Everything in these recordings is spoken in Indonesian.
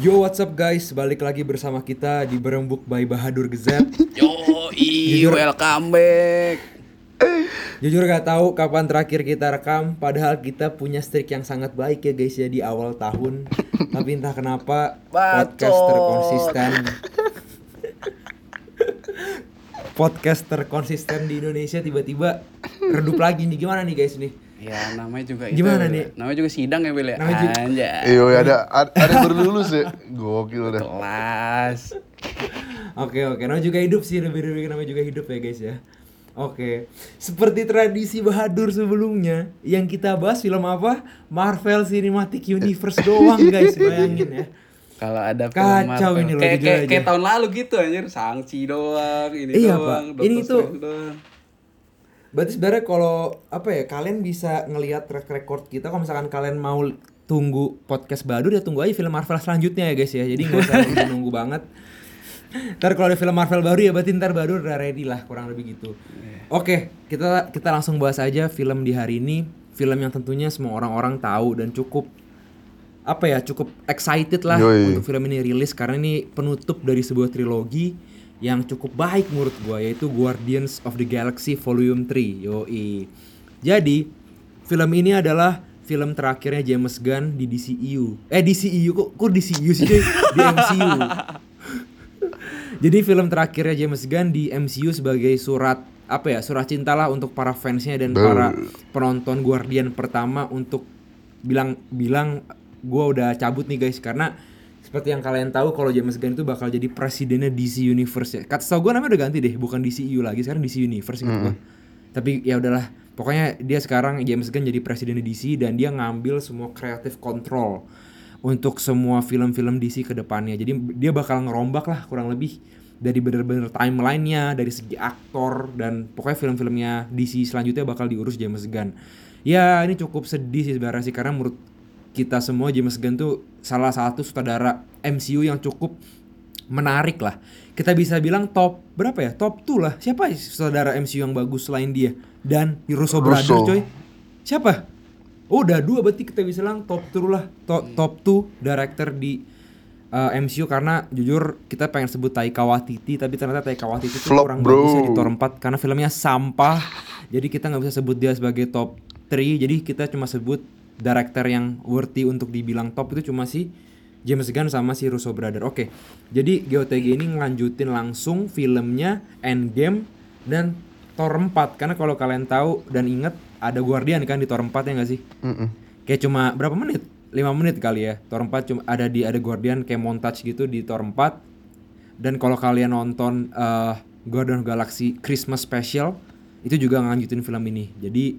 Yo what's up guys, balik lagi bersama kita di Berembuk by Bahadur Gezet Yo, Jujur. welcome back. Jujur gak tahu kapan terakhir kita rekam Padahal kita punya streak yang sangat baik ya guys ya di awal tahun Tapi entah kenapa podcast Bacot. terkonsisten Podcast terkonsisten di Indonesia tiba-tiba redup lagi nih Gimana nih guys nih? Ya, namanya juga Gimana itu. nih? Namanya juga sidang ya, Bel ya. Namanya juga- Anjay. Iya, ada ada ada yang baru lulus ya. Gokil dah. Kelas. Oke oke, namanya juga hidup sih lebih-lebih namanya juga hidup ya guys ya. Oke, seperti tradisi Bahadur sebelumnya, yang kita bahas film apa? Marvel Cinematic Universe doang guys, bayangin ya. Kalau ada film Kacau Marvel. ini loh, kayak, kayak, aja. kayak tahun lalu gitu anjir, Sangchi doang, ini Iya, doang, Pak. Doctor Ini tuh- doang. Berarti sebenarnya kalau apa ya, kalian bisa ngelihat track record kita. Kalau misalkan kalian mau tunggu podcast Bahadur ya tunggu aja film Marvel selanjutnya ya guys ya. Jadi nggak usah nunggu, nunggu banget. Ntar kalau ada film Marvel baru ya berarti ntar Bahadur udah ready lah kurang lebih gitu. Oke, kita kita langsung bahas aja film di hari ini. Film yang tentunya semua orang-orang tahu dan cukup apa ya cukup excited lah Yoi. untuk film ini rilis karena ini penutup dari sebuah trilogi yang cukup baik menurut gua yaitu Guardians of the Galaxy Volume 3. Yoi. Jadi, film ini adalah film terakhirnya James Gunn di DCEU. Eh DCEU kok kok DCEU sih cuy? Di MCU. Jadi film terakhirnya James Gunn di MCU sebagai surat apa ya surat cinta lah untuk para fansnya dan para penonton Guardian pertama untuk bilang bilang gua udah cabut nih guys karena seperti yang kalian tahu kalau James Gunn itu bakal jadi presidennya DC Universe ya. Kata tau gue namanya udah ganti deh, bukan DCU lagi, sekarang DC Universe gitu gua. Tapi ya udahlah, pokoknya dia sekarang James Gunn jadi presidennya DC dan dia ngambil semua creative control untuk semua film-film DC ke depannya. Jadi dia bakal ngerombak lah kurang lebih dari bener-bener timelinenya, dari segi aktor dan pokoknya film-filmnya DC selanjutnya bakal diurus James Gunn. Ya ini cukup sedih sih sebenarnya sih karena menurut kita semua James Gunn tuh salah satu sutradara MCU yang cukup menarik lah. Kita bisa bilang top berapa ya? Top 2 lah. Siapa sutradara MCU yang bagus selain dia? Dan Russo Brothers coy. Siapa? Oh, udah dua berarti kita bisa bilang top 2 lah. Top top 2 director di uh, MCU karena jujur kita pengen sebut Taika Waititi tapi ternyata Taika Waititi itu Flop, kurang bro. bagus ya di Thor 4 karena filmnya sampah. Jadi kita nggak bisa sebut dia sebagai top 3. Jadi kita cuma sebut director yang worthy untuk dibilang top itu cuma si James Gunn sama si Russo Brother. Oke. Jadi GOTG ini ngelanjutin langsung filmnya Endgame dan Thor 4 karena kalau kalian tahu dan inget ada Guardian kan di Thor 4 ya nggak sih? Mm-mm. Kayak cuma berapa menit? 5 menit kali ya. Thor 4 cuma ada di ada Guardian kayak montage gitu di Thor 4. Dan kalau kalian nonton eh Guardian Galaxy Christmas Special itu juga ngelanjutin film ini. Jadi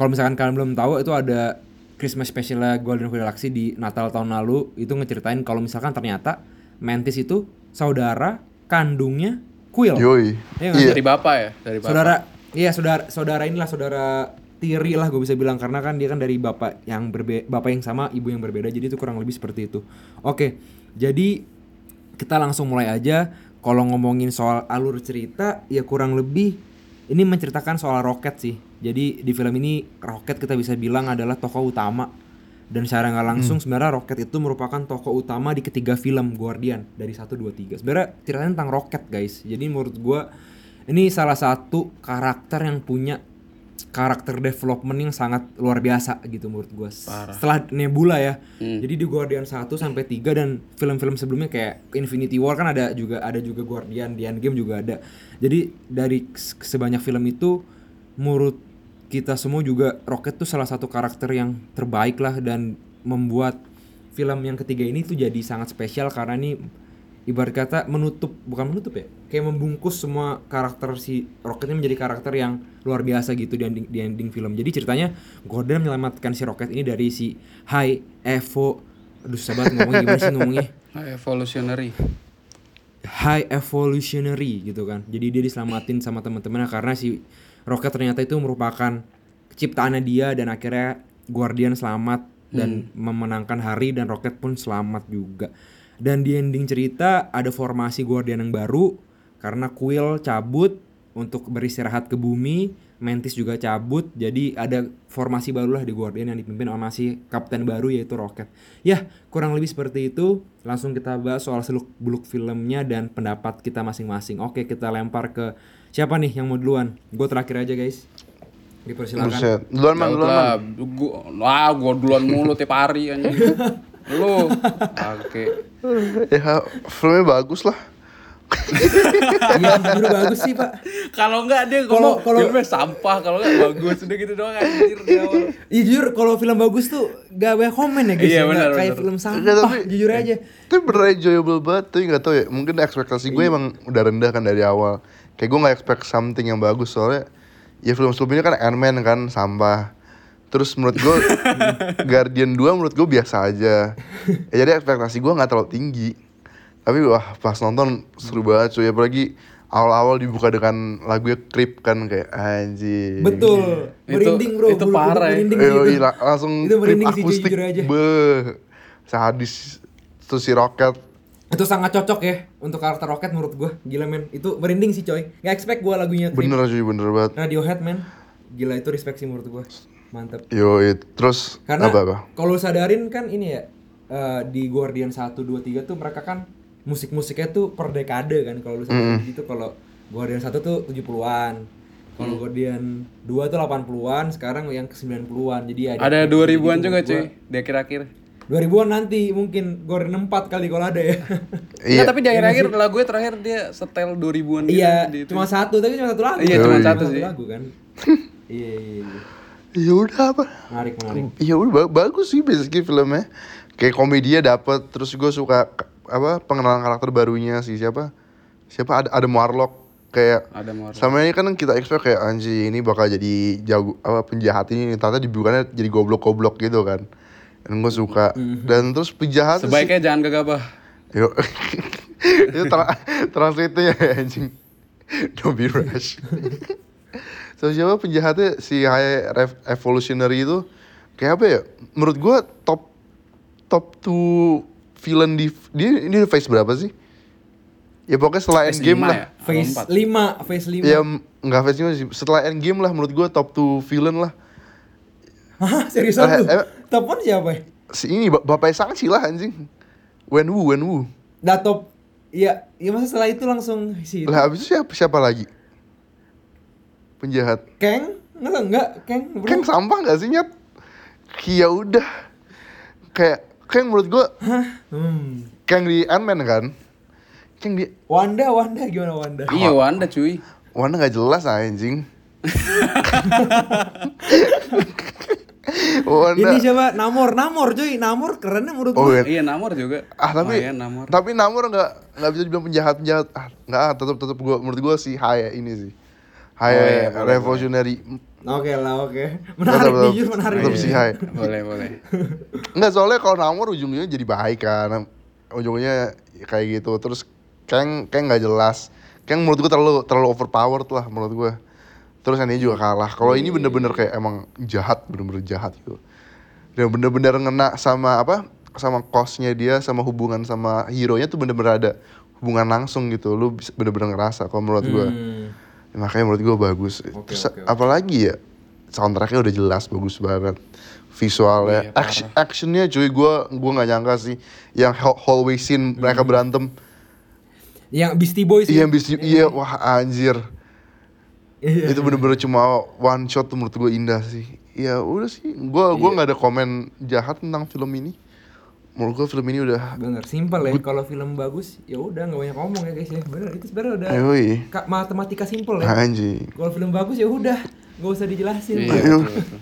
kalau misalkan kalian belum tahu itu ada Christmas Special Guardian of the Galaxy di Natal tahun lalu itu ngeceritain kalau misalkan ternyata Mantis itu saudara kandungnya Quill. Yoi. Iya nggak Iya. Dari Bapak ya, dari Bapak. Saudara, iya saudara, saudara inilah saudara tiri lah gue bisa bilang karena kan dia kan dari bapak yang berbe bapak yang sama ibu yang berbeda jadi itu kurang lebih seperti itu. Oke, jadi kita langsung mulai aja. Kalau ngomongin soal alur cerita ya kurang lebih ini menceritakan soal Rocket sih. Jadi di film ini Rocket kita bisa bilang adalah tokoh utama dan secara nggak langsung sebenarnya Rocket itu merupakan tokoh utama di ketiga film Guardian dari 1 2 3. Sebenarnya ceritanya tentang Rocket, guys. Jadi menurut gua ini salah satu karakter yang punya karakter development yang sangat luar biasa gitu menurut. Parah. Setelah Nebula ya. Hmm. Jadi di Guardian 1 sampai 3 dan film-film sebelumnya kayak Infinity War kan ada juga ada juga Guardian, di Endgame juga ada. Jadi dari sebanyak film itu menurut kita semua juga Rocket tuh salah satu karakter yang terbaik lah dan membuat film yang ketiga ini tuh jadi sangat spesial karena ini ibarat kata menutup bukan menutup ya kayak membungkus semua karakter si Rocket ini menjadi karakter yang luar biasa gitu di ending, di ending film jadi ceritanya Gordon menyelamatkan si Rocket ini dari si High Evo aduh susah banget ngomongnya gimana sih ngomongnya Ah, Evolutionary. high evolutionary gitu kan. Jadi dia diselamatin sama teman-temannya karena si Rocket ternyata itu merupakan ciptaannya dia dan akhirnya Guardian selamat dan memenangkan hari dan Rocket pun selamat juga. Dan di ending cerita ada formasi Guardian yang baru karena Quill cabut untuk beristirahat ke bumi Mantis juga cabut jadi ada formasi baru lah di Guardian yang dipimpin sama si kapten baru yaitu Rocket ya kurang lebih seperti itu langsung kita bahas soal seluk beluk filmnya dan pendapat kita masing-masing oke kita lempar ke siapa nih yang mau duluan gue terakhir aja guys dipersilakan Buset. Duluan man, duluan man. lah. Gua, wah, gua duluan mulu tiap hari anjing. Lu. Oke. Ya, filmnya bagus lah. iya jujur bagus sih pak Kalau enggak dia Kalau- ngomong kalau- filmnya sampah, kalau enggak bagus. Udah gitu doang anjir. Iya jujur kalau film bagus tuh gak banyak komen ya guys Iya, ya, benar, kayak film sampah tapi- jujur aja Itu bener enjoyable banget, tapi gak tau ya Mungkin ekspektasi gue emang udah rendah kan dari awal Kayak gue gak expect something yang bagus Soalnya ya film sebelumnya kan Ant-Man kan sampah Terus menurut gue Guardian 2 menurut gue biasa aja. Ya, Jadi ekspektasi gue gak terlalu tinggi. Tapi wah pas nonton seru banget cuy. Apalagi awal-awal dibuka dengan lagunya Creep kan Kayak anjing. Betul. Itu- merinding bro. itu parah ya. merinding Eh, gitu. iya, la- langsung Itu merinding sih, akustik. jujur aja. Beuh Sadis. Terus si Rocket. Itu sangat cocok ya untuk karakter Rocket menurut gua. Gila men. Itu merinding sih coy. Nggak expect gua lagunya Creep. Bener cuy. Bener banget. Radiohead men. Gila itu respect sih menurut gua mantep. Yo, terus karena apa apa? kalau lu sadarin kan ini ya eh, di Guardian 1 2 3 tuh mereka kan musik-musiknya tuh per dekade kan kalau lu sadarin. Gitu kalau Guardian 1 tuh 70-an kalau Guardian 2 tuh 80-an sekarang yang ke 90-an jadi Ada 2000-an juga cuy di akhir-akhir. 2000-an nanti mungkin Guardian 4 kali kalau ada ya. Iya, tapi di akhir-akhir lagu terakhir dia setel 2000-an gitu iya cuma satu tapi cuma satu lagu. Iya, kan? cuma satu satu sih. lagu kan. Iya iya iya Ya udah apa? menarik menarik Ya udah ba- bagus sih basically filmnya. Kayak komedinya dapet terus gue suka apa pengenalan karakter barunya sih siapa? Siapa ada ada Marlock kayak Ada Marlock. sama ini kan kita expect kayak anjing ini bakal jadi jago apa penjahat ini ternyata dibukannya jadi goblok-goblok gitu kan. Dan gue suka. Dan terus penjahat sih- Sebaiknya jangan gegabah. Yo. itu tra translate-nya ya anjing. Don't be rash. so siapa penjahatnya si High Rev- Evolutionary itu kayak apa ya? Menurut gua top top 2 villain di dia ini phase berapa sih? Ya pokoknya setelah Phase Endgame lah. ya? Phase empat? 5 Phase 5 Ya m- nggak phase 5 sih. Setelah Endgame lah menurut gua top 2 villain lah. Hah seriusan Eh, lu? eh. Top 1 siapa ya? Si ini bap- bapaknya Shang-Chi lah anjing. Wenwu, Wenwu. Dah top Iya, iya masa setelah itu langsung si Lah habis itu siapa siapa lagi? Penjahat. Kang? Enggak enggak, Kang. bro. Keng sampah gak sih nyet? Ya udah. Kayak Keng menurut gua Hmm. Keng di Ant-Man kan? Keng di Wanda, Wanda gimana Wanda? Iya, Wanda cuy. Warna gak jelas anjing. Wanda. Ini siapa? Namor, Namor cuy. Namor kerennya menurut Oh gua. iya. Iya, Namor juga. Ah tapi Lumayan, Namor. tapi Namor nggak nggak bisa dibilang penjahat penjahat. Ah nggak ah, tetap tetap gua menurut gua si Haya ini sih. Haya Oh, iya, revolutionary. Oke lah, oke. Menarik Tetap- jujur menarik. Tetap si Haya. boleh, boleh. Enggak soalnya kalau Namor ujungnya jadi baik kan. Ujungnya kayak gitu. Terus Kang Kang nggak jelas. Kang menurut gua terlalu terlalu overpowered lah menurut gua. Terus ini juga kalah. Kalau ini bener-bener kayak emang jahat, bener-bener jahat gitu. Dan bener-bener ngena sama apa? Sama costnya dia, sama hubungan sama hero-nya tuh bener-bener ada hubungan langsung gitu. Lu bener-bener ngerasa kalau menurut gua. Hmm. Ya, makanya menurut gua bagus. Oke, Terus oke, oke. apalagi ya? Soundtracknya udah jelas bagus banget. Visualnya, Iya, action, actionnya cuy gua gua nggak nyangka sih. Yang hall- hallway scene Hmm. mereka berantem. Yang Beastie Boys Iya, ya? bisa iya wah anjir. Iya. Itu bener-bener cuma one shot tuh menurut gua indah sih. Ya udah sih, gua Iya. gua nggak ada komen jahat tentang film ini. Menurut gua film ini udah Bener, simpel ya. Kalau film bagus, ya udah nggak banyak ngomong ya guys ya. Bener, itu sebenarnya udah Yoi. ka- matematika simpel ya. anjing. Kalau film bagus ya udah, nggak usah dijelasin. Iya, Pak. betul, betul.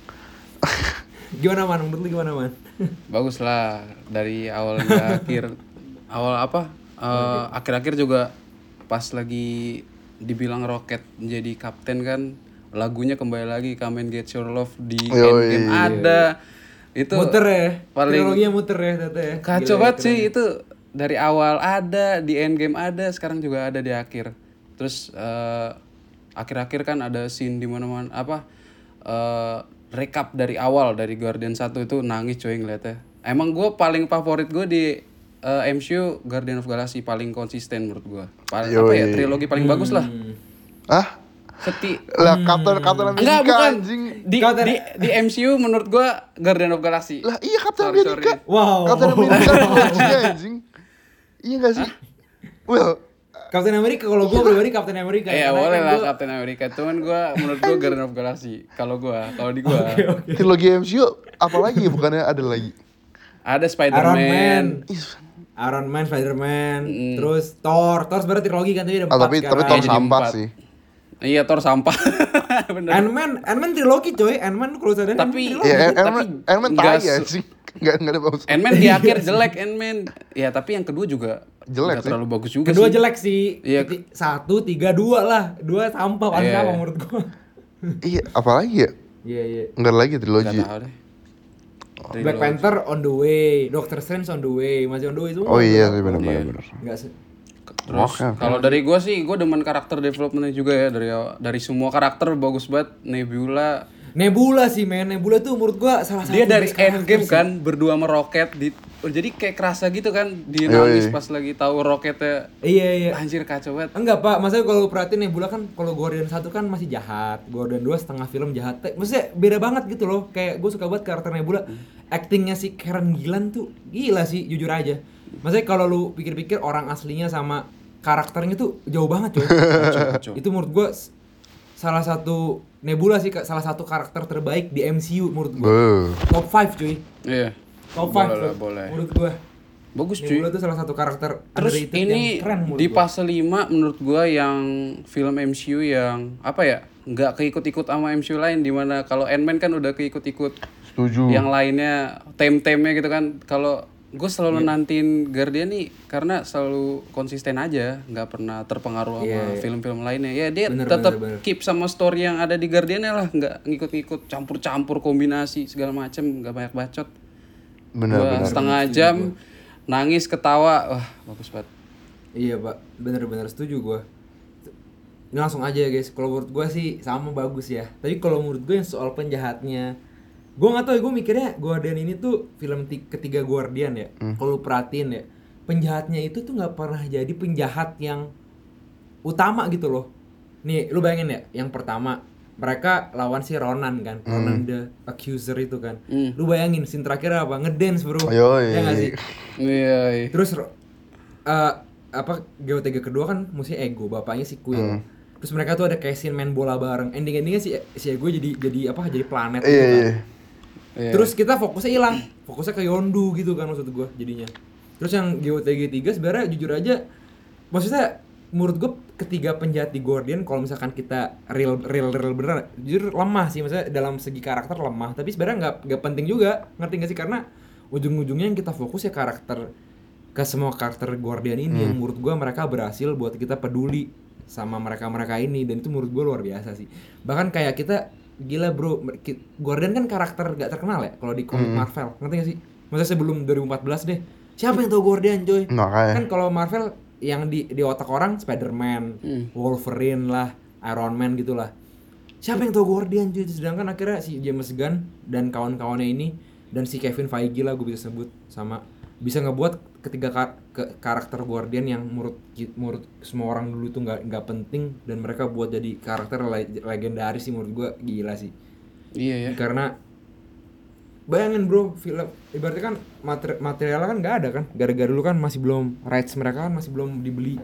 Gimana man? Menurut lu gimana man? Bagus lah dari awal hingga akhir. Awal apa? Eh, Akhir-akhir juga pas lagi dibilang Rocket menjadi kapten kan lagunya kembali lagi Come and Get Your Love di Yoi. Endgame ada. Itu muter ya. paling- Triloginya muter ya tete ya. Kacau Gila, banget keren. sih itu dari awal ada di endgame ada sekarang juga ada di akhir terus eh, akhir-akhir kan ada scene di mana-mana apa eh, recap dari awal dari Guardian 1 itu nangis coy ngeliatnya emang gue paling favorit gue di eh, MCU Guardian of Galaxy paling konsisten menurut gue paling apa ya trilogi paling bagus lah Hmm. Ah, Seti Lah Captain Captain America Enggak bukan anjing. di, Captain- di di MCU menurut gua Guardian of Galaxy. Lah iya Captain Sorry, America. sorry. Wow. Captain America trilogy anjing. Iya gak sih? Well, Captain America kalau gue pribadi Captain America. Iya Karena boleh kan lah gua- Captain America. Cuman gua menurut gua Guardian of Galaxy. Kalau gua, kalau di gua trilogi MCU apalagi ya bukannya ada lagi? ada Iron Man, Spider-Man. Ih, Iron Man, Spider-Man, terus Thor, Thor sebenarnya trilogi kan tadi ada Ah, empat tapi tapi sekarang. Thor Jadi sampah empat. sih. Iya Thor sampah. Bener. Ant-Man, Ant-Man trilogi coy, Ant-Man kalau sadar Tapi-. Iya, tapi Ant-Man Ant-Man nggak tai se- anjing. Enggak enggak ada bagus. Ant-Man di akhir jelek Ant-Man. Ya tapi yang kedua juga Jelek sih. terlalu bagus juga Kedua sih. jelek sih. Iya. Satu, tiga, dua lah. Dua sampah paling Iya, sampah iya. menurut gua. Iya, apalagi ya? Iya, iya. Enggak lagi trilogi. tahu deh. Black Panther on the way, Doctor Strange on the way, masih on the way semua. Oh iya sih benar benar benar. Enggak Terus kalau dari gua sih gua demen karakter developmentnya juga ya dari dari semua karakter bagus banget Nebula Nebula sih men, Nebula tuh menurut gua salah satu dia dari Endgame sih. kan berdua sama Rocket di oh, jadi kayak kerasa gitu kan dia Yoi. nangis pas lagi tahu Rocketnya Iya iya. anjir kacau banget Enggak pak, maksudnya kalau lu perhatiin Nebula kan kalau Guardian 1 kan masih jahat, Guardian 2 setengah film jahat. Maksudnya beda banget gitu loh. Kayak gue suka banget karakter Nebula. Actingnya si Karen Gillan tuh gila sih, jujur aja. Maksudnya kalau lu pikir-pikir orang aslinya sama karakternya tuh jauh banget coy. Kacau. Itu menurut gue salah satu Nebula sih Kak, salah satu karakter terbaik di MCU menurut gue. Beuh. Top 5 cuy. iya Top 5 boleh menurut gue. bagus cuy Nebula tuh salah satu karakter Terus underrated ini yang keren menurut di fase 5 menurut gua yang film MCU yang apa ya nggak keikut-ikut sama MCU lain di mana kalau Ant-Man kan udah keikut-ikut Setuju. yang lainnya tem-temnya gitu kan kalau gue Iya. selalu nantiin Guardian nih karena selalu konsisten aja nggak pernah terpengaruh sama Iya, iya. film-film lainnya ya dia Bener, tetap bener, bener. keep sama story yang ada di Guardian lah nggak ngikut-ngikut campur-campur kombinasi segala macem nggak banyak bacot Benar Gua benar. setengah jam nangis ketawa wah bagus banget Iya pak, bener-bener setuju gua. Ini langsung aja ya guys, kalau menurut gua sih sama bagus ya. Tapi kalau menurut gua yang soal penjahatnya, gua nggak tahu ya, gua mikirnya Guardian ini tuh film ti- ketiga Guardian ya. Kalau lu perhatiin ya, penjahatnya itu tuh nggak pernah jadi penjahat yang utama gitu loh. Nih, lu bayangin ya, yang pertama mereka lawan si Ronan kan, Ronan the Accuser itu kan. Hmm. Lu bayangin scene terakhir apa? Ngedance bro. Yoi. Ya nggak sih? iya iya. Terus eh, apa GOTG kedua kan mesti ego, bapaknya si Quill. Terus mereka tuh ada kayak scene main bola bareng. Ending-endingnya si si ego jadi jadi apa? Jadi planet gitu Iya kan. iya. Iya. Terus kita fokusnya hilang, fokusnya ke Yondu gitu kan maksud gua jadinya. Terus yang GOTG 3 sebenarnya jujur aja maksudnya menurut gua ketiga penjahat di Guardian kalau misalkan kita real real real bener jujur lemah sih. Maksudnya dalam segi karakter lemah tapi sebenarnya nggak nggak penting juga. Ngerti gak sih? Karena ujung-ujungnya yang kita fokus ya karakter ke semua karakter Guardian ini. Yang menurut gua mereka berhasil buat kita peduli sama mereka-mereka ini. Dan itu menurut gua luar biasa sih. Bahkan kayak kita gila bro Guardian kan karakter gak terkenal ya kalau di komik Marvel ngerti gak sih maksudnya sebelum 2014 deh siapa yang tahu Guardian coy Makanya. kan kalau Marvel yang di di otak orang Spider-Man, Wolverine lah, Iron Man gitulah. Siapa yang tahu Guardian cuy? Sedangkan akhirnya si James Gunn dan kawan-kawannya ini dan si Kevin Feige lah gue bisa sebut sama bisa ngebuat ketiga ka- ke- karakter Guardian yang menurut menurut semua orang dulu tuh nggak nggak penting dan mereka buat jadi karakter le- legendaris sih menurut gue gila sih. Iya ya. karena bayangin bro film ibaratnya kan materi materialnya kan nggak ada kan? Gara-gara dulu kan masih belum rights mereka kan masih belum dibeli.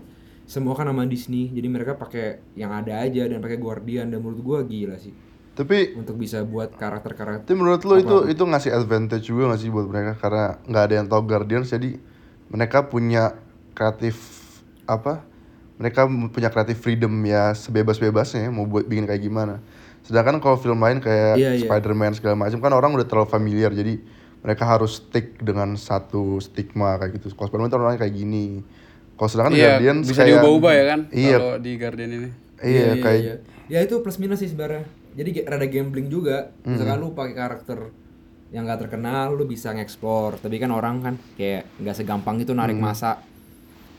Semua kan sama Disney jadi mereka pakai yang ada aja dan pakai Guardian dan menurut gua gila sih Tapi untuk bisa buat karakter-karakter tapi menurut lo itu itu ngasih advantage juga gak sih buat mereka karena nggak ada yang tahu Guardians jadi mereka punya kreatif apa? Mereka punya kreatif freedom ya sebebas-bebasnya ya, mau buat bikin kayak gimana. Sedangkan kalau film lain kayak Iya, iya. Spider-Man segala macam kan orang udah terlalu familiar jadi mereka harus stick dengan satu stigma kayak gitu. Kalau Spider-Man itu orangnya kayak gini. Kalau sedangkan Iya, Guardians bisa kayak diubah-ubah ya kan Iya, kalau di Guardian ini. iya, kayak ya itu plus minus sih sebenarnya jadi rada gambling juga misalkan lu pakai karakter yang gak terkenal lu bisa ngeksplor tapi kan orang kan kayak nggak segampang itu narik masa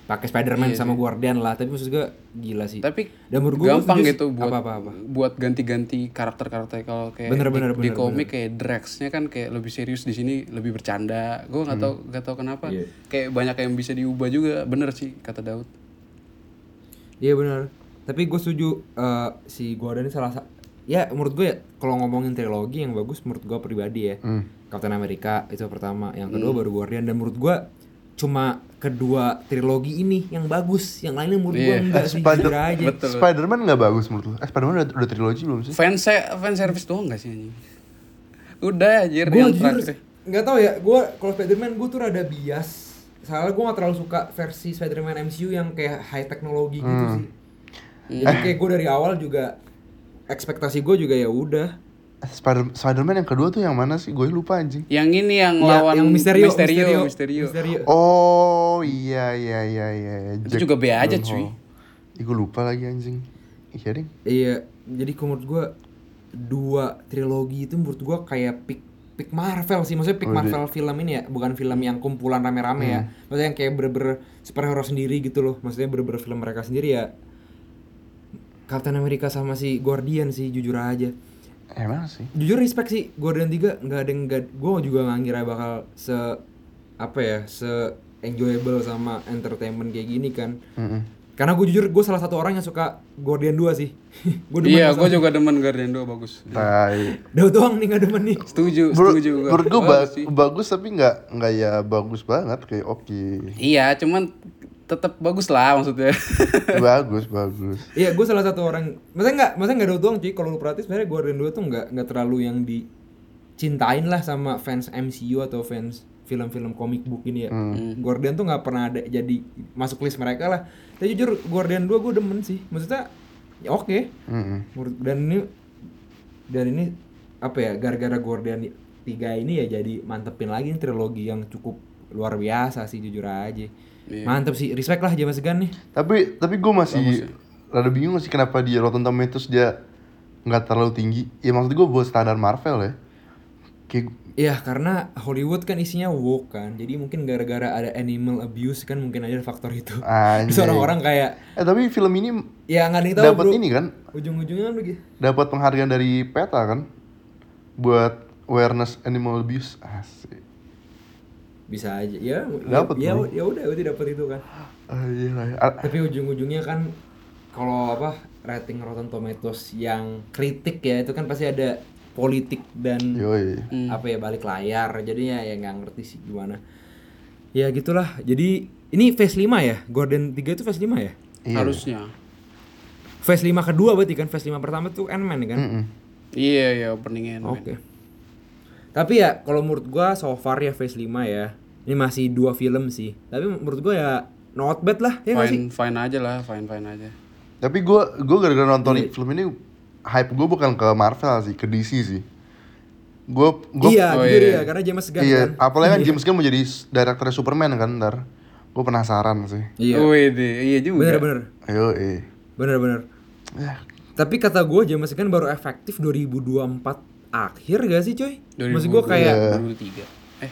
pakai Spider-Man sama Guardian lah tapi maksud gue gila sih Tapi Dan menurut gua gampang gitu buat Apa-apa-apa. buat ganti-ganti karakter-karakter kalau kayak Bener, di, bener, di bener, komik kayak Drax-nya kan kayak lebih serius di sini lebih bercanda. Gue nggak tahu nggak tahu kenapa. Iya. Kayak banyak yang bisa diubah juga. Bener sih kata Daud. Iya benar. Tapi gue setuju eh, si Gordon ini salah sa- ya menurut gue ya kalau ngomongin trilogi yang bagus menurut gue pribadi ya. Hmm. Captain America itu pertama, yang kedua baru Guardian dan menurut gue cuma kedua trilogi ini yang bagus, yang lainnya menurut gue Iya. enggak sih Spider- aja. Betul. Spider-Man nggak bagus menurut lu? Eh, Spider-Man udah, udah trilogi belum sih? Fans fan service doang gak sih anjing? Udah anjir Gue yang jujur terakhir. nggak tahu ya, gue kalau Spider-Man gue tuh rada bias. Soalnya gue gak terlalu suka versi Spider-Man MCU yang kayak high teknologi gitu Hmm. sih. Jadi kayak gue dari awal juga ekspektasi gue juga ya udah Spider Spider-Man yang kedua tuh yang mana sih? Gue lupa anjing. Yang ini yang Ya, lawan yang Misterio, Misterio, Misterio, Misterio. Oh iya iya iya iya. Itu juga B aja, cuy. Ih, gue lupa lagi anjing. Iya ding. Iya, jadi menurut gue dua trilogi itu menurut gue kayak pick pick Marvel sih, maksudnya pick Oh, Marvel film ini ya, bukan film yang kumpulan rame-rame ya, maksudnya yang kayak bener-bener superhero sendiri gitu loh, maksudnya bener-bener film mereka sendiri ya. Captain America sama si Guardian sih jujur aja. Emang sih. Jujur respect sih Guardian 3 nggak ada yang nggak gue juga nggak ngira bakal se apa ya se enjoyable sama entertainment kayak gini kan. Mm-mm. Karena gue jujur gue salah satu orang yang suka Guardian 2 sih. gue demen Iya, gue juga demen Guardian 2 bagus. Tai. Daud doang nih gak demen nih. Setuju, setuju gua. menurut gue Bagus sih. bagus tapi nggak nggak ya bagus banget kayak oke. Iya, cuman tetap bagus lah maksudnya. bagus bagus. Iya, gue salah satu orang. Maksudnya nggak, maksudnya nggak Daud doang cuy. Kalau lu perhatiin sebenarnya Guardian 2 tuh nggak nggak terlalu yang dicintain lah sama fans MCU atau fans film-film comic book ini ya. Guardian tuh nggak pernah ada jadi masuk list mereka lah. Tapi jujur Guardian 2 gue demen sih. Maksudnya ya oke. Mm-mm. Menurut- Dan ini dan ini apa ya gara-gara Guardian 3 ini ya jadi mantepin lagi trilogi yang cukup luar biasa sih jujur aja. Iya. Mantep sih, respect lah James Gunn nih. Tapi tapi gue masih rada bingung sih kenapa dia Rotten Tomatoes dia nggak terlalu tinggi. Ya maksud gue buat standar Marvel ya. Kayak Ya karena Hollywood kan isinya woke kan, jadi mungkin gara-gara ada animal abuse kan mungkin aja faktor itu. Anjay. Terus orang-orang kayak eh tapi film ini ya nggak ada yang tahu dapat bro. ini kan Ujung-ujungnya kan begitu. dapat penghargaan dari PETA kan buat awareness animal abuse asik Bisa aja. Ya, Dapet, ya, ya udah berarti dapat itu kan. ah, iya ya. Ah, Tapi ujung-ujungnya kan kalau apa rating Rotten Tomatoes yang kritik ya itu kan pasti ada politik dan yoi apa ya balik layar jadinya ya nggak ngerti sih gimana ya gitulah jadi ini phase 5 ya Gordon 3 itu phase 5 ya Iya. Harusnya. phase 5 kedua berarti kan phase 5 pertama tuh Ant-Man kan Mm-mm. Iya, iya openingnya. oke tapi ya kalau menurut gua so far ya phase 5 ya. Ini masih dua film sih. Tapi menurut gua ya not bad lah ya nggak sih? Fine, fine aja lah, fine fine aja. tapi gue gue gara-gara nonton Iya. film ini hype gue bukan ke Marvel sih ke DC sih. Gue gue iya oh iya. ya karena James Gunn iya kan. apalagi kan James Gunn mau jadi direkturnya Superman kan ntar. Gue penasaran sih. Iya. Wih, deh, iya juga. bener bener. Ayo eh bener bener. Ya Tapi kata gue James Gunn baru efektif 2024 akhir gak sih coy? 2000 Maksud gue kayak Iya. 2003. Eh,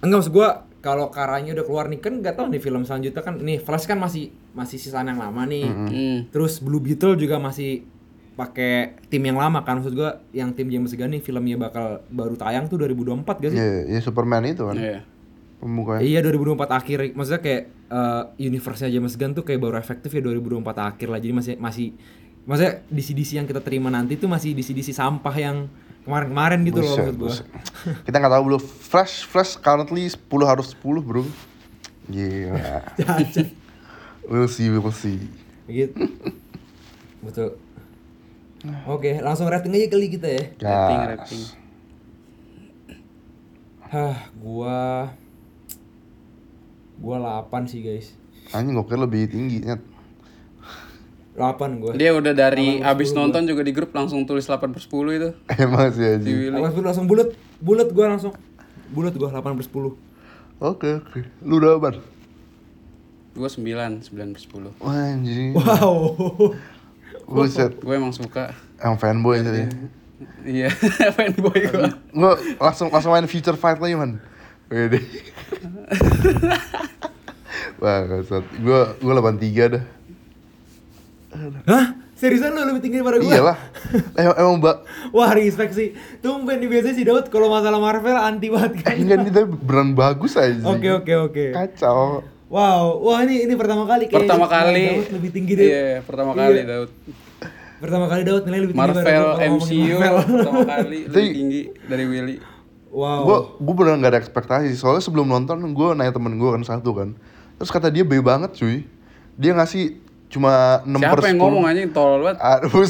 enggak maksud gue kalau karanya udah keluar nih kan nggak tahu nih film selanjutnya kan nih Flash kan masih masih sisaan yang lama nih. hmm. Terus Blue Beetle juga masih pakai tim yang lama kan maksud gue yang tim James Gunn nih filmnya bakal baru tayang tuh 2024 gak sih? Iya, ya Superman itu kan Iya. pembukanya. Iya 2024 akhir maksudnya kayak eh, universe-nya James Gunn tuh kayak baru efektif ya 2024 akhir lah. Jadi masih masih maksudnya DC-DC yang kita terima nanti tuh masih DC-DC sampah yang kemarin-kemarin gitu loh Buset, maksud gua. Kita nggak tahu belum. Flash, Flash currently 10 harus 10 bro. Gila. we'll see, we'll see. Gitu. Betul. Oke, langsung rating aja kali kita ya. Rating, Gas. rating. Hah, gua gua 8 sih, guys. Anjing kira lebih tinggi nyet. 8 gua. Dia udah dari 8 per abis 10 nonton juga di grup langsung tulis 8 per 10 itu. Emang sih. Willy. 8 per 10 langsung bulat. Bulat gua langsung. Bulat gua 8 per 10. Oke, oke. Lu udah apa? Gue 9, 9 per 10. Wah, anjing. Wow. Buset. Gue emang suka. Yang fanboy tadi. Iya, fanboy gue. Gue langsung langsung main future fight lagi man. Wede. Wah. Gue gue 83 dah. Hah? Seriusan lu lebih tinggi daripada gua? Iyalah. Emang, emang mbak. Wah, respect sih. Tumben nih biasanya si Daud kalau masalah Marvel anti banget kan. Enggak ini tapi beneran bagus aja. Oke, oke, oke. Kacau. Wow, wah ini ini pertama kali kayak Pertama kali. Daud lebih tinggi deh. Iya, pertama kali Iya. Daud. Pertama kali Daud nilai lebih tinggi Marvel MCU Marvel. pertama kali lebih tinggi dari Willy. Wow. Gue gue bener gak ada ekspektasi soalnya sebelum nonton gue nanya temen gue kan satu kan terus kata dia baik banget cuy dia ngasih cuma 6 per Siapa yang 10. ngomong anjing tolol banget. Aduh.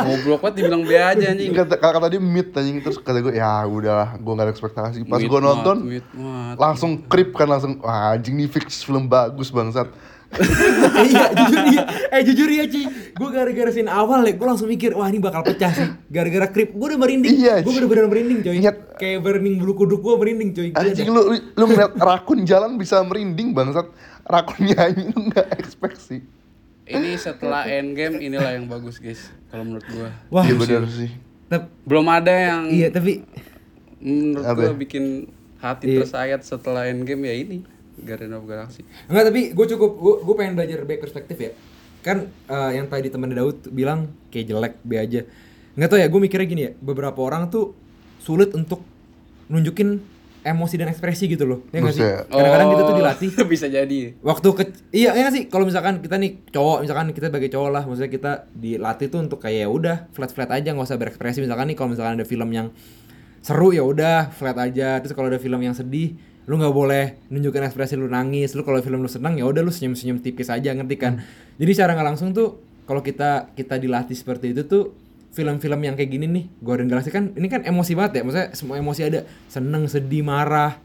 Goblok banget dibilang B aja anjing. kata, kata dia mid anjing terus kata gue ya udahlah gue gak ada ekspektasi pas gue nonton mat. langsung krip kan langsung wah anjing nih fix film bagus bangsat iya jujur iya. Eh jujur ya Ci. Gue gara-gara scene awal ya gue langsung mikir wah ini bakal pecah sih. Gara-gara krip gue udah merinding. Iya, gue bener-bener merinding coy. Ingat. kayak merinding bulu kuduk gue merinding coy. Anjing lu lu- lu ngeliat rakun jalan bisa merinding bangsat. Rakun nyanyi lu gak ekspektasi Ini setelah Endgame inilah yang bagus guys kalau menurut gua. wah iya bener sih. Tep- Belum ada yang iya tapi menurut ya? bikin hati Iya. tersayat setelah Endgame ya ini Guardian of Galaxy. Enggak tapi gue cukup gue gue pengen belajar back perspektif ya. Kan eh, yang tadi teman Daud bilang kayak jelek B aja. Nggak tau ya gue mikirnya gini ya. Beberapa orang tuh sulit untuk nunjukin emosi dan ekspresi gitu loh. Ya nggak sih? Kadang-kadang kita tuh Oh, dilatih. bisa jadi. Waktu ke iya iya nggak sih kalau misalkan kita nih cowok misalkan kita sebagai cowok lah maksudnya kita dilatih tuh untuk kayak ya udah flat flat aja nggak usah berekspresi misalkan nih kalau misalkan ada film yang seru ya udah flat aja terus kalau ada film yang sedih lu nggak boleh nunjukin ekspresi lu nangis. Lu kalau film lu senang ya udah lu senyum senyum tipis aja ngerti kan? Jadi secara nggak langsung tuh kalau kita kita dilatih seperti itu tuh film-film yang kayak gini nih Guardian Galaxy kan ini kan emosi banget ya. Maksudnya semua emosi ada. Seneng sedih marah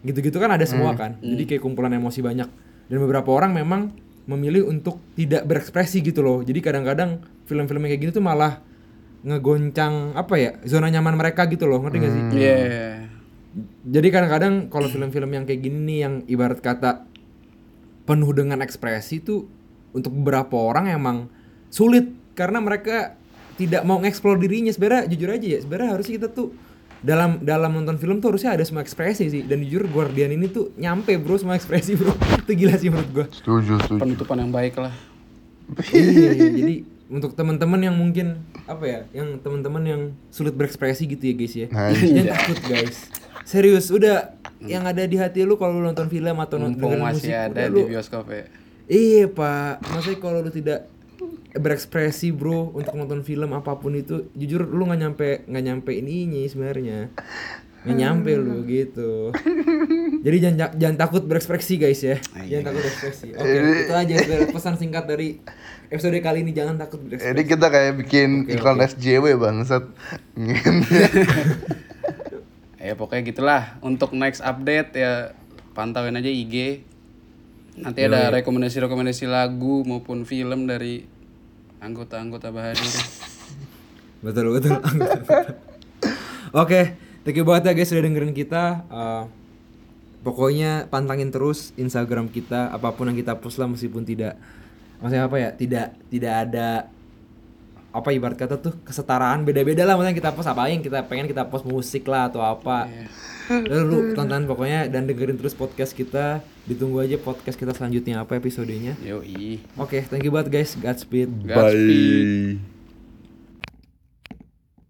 gitu-gitu kan ada semua kan. Jadi kayak kumpulan emosi banyak. Dan beberapa orang memang memilih untuk tidak berekspresi gitu loh. Jadi kadang-kadang film-film yang kayak gini tuh malah ngegoncang apa ya zona nyaman mereka gitu loh. Ngerti gak sih? Iya. Jadi kadang-kadang kalau film-film yang kayak gini nih yang ibarat kata penuh dengan ekspresi tuh untuk beberapa orang emang sulit. Karena mereka tidak mau ngeksplor dirinya. Sebenarnya jujur aja ya sebenarnya harusnya kita tuh dalam dalam nonton film tuh harusnya ada semua ekspresi sih. Dan jujur Guardian ini tuh nyampe bro semua ekspresi bro. Itu gila sih menurut gua. Setuju setuju. Penutupan yang baik lah. iya, jadi untuk teman-teman yang mungkin apa ya yang teman-teman yang sulit berekspresi gitu ya guys ya. Nah, jangan takut guys serius udah yang ada di hati lu kalau lu nonton film atau nonton Mumpung dengerin masih musik ada udah di bioskop ya. iya pak. Maksudnya kalau lu tidak berekspresi bro untuk nonton film apa pun itu jujur lu nggak nyampe nggak nyampe ininya sebenarnya. Nggak nyampe lu gitu. Jadi jangan jangan takut berekspresi guys ya. Jangan takut berekspresi. Oke itu aja pesan singkat dari episode kali ini. Jangan takut berekspresi. Jadi kita kayak bikin Oke, iklan oke. SJW bangsat. Ya pokoknya gitulah. Untuk next update ya pantauin aja IG. Nanti ada rekomendasi-rekomendasi lagu maupun film dari anggota-anggota Bahadur. betul betul oke thank you banget ya guys sudah dengerin kita Eh, pokoknya pantangin terus Instagram kita apa pun yang kita post lah meskipun tidak maksudnya apa ya tidak tidak ada apa ibarat kata tuh kesetaraan beda-beda lah. Maksudnya kita post apa yang kita pengen kita post musik lah atau apa. Lalu lu tonton pokoknya dan dengerin terus podcast kita. Ditunggu aja podcast kita selanjutnya apa episodenya. Yoi. oke thank you banget guys. Godspeed. Godspeed.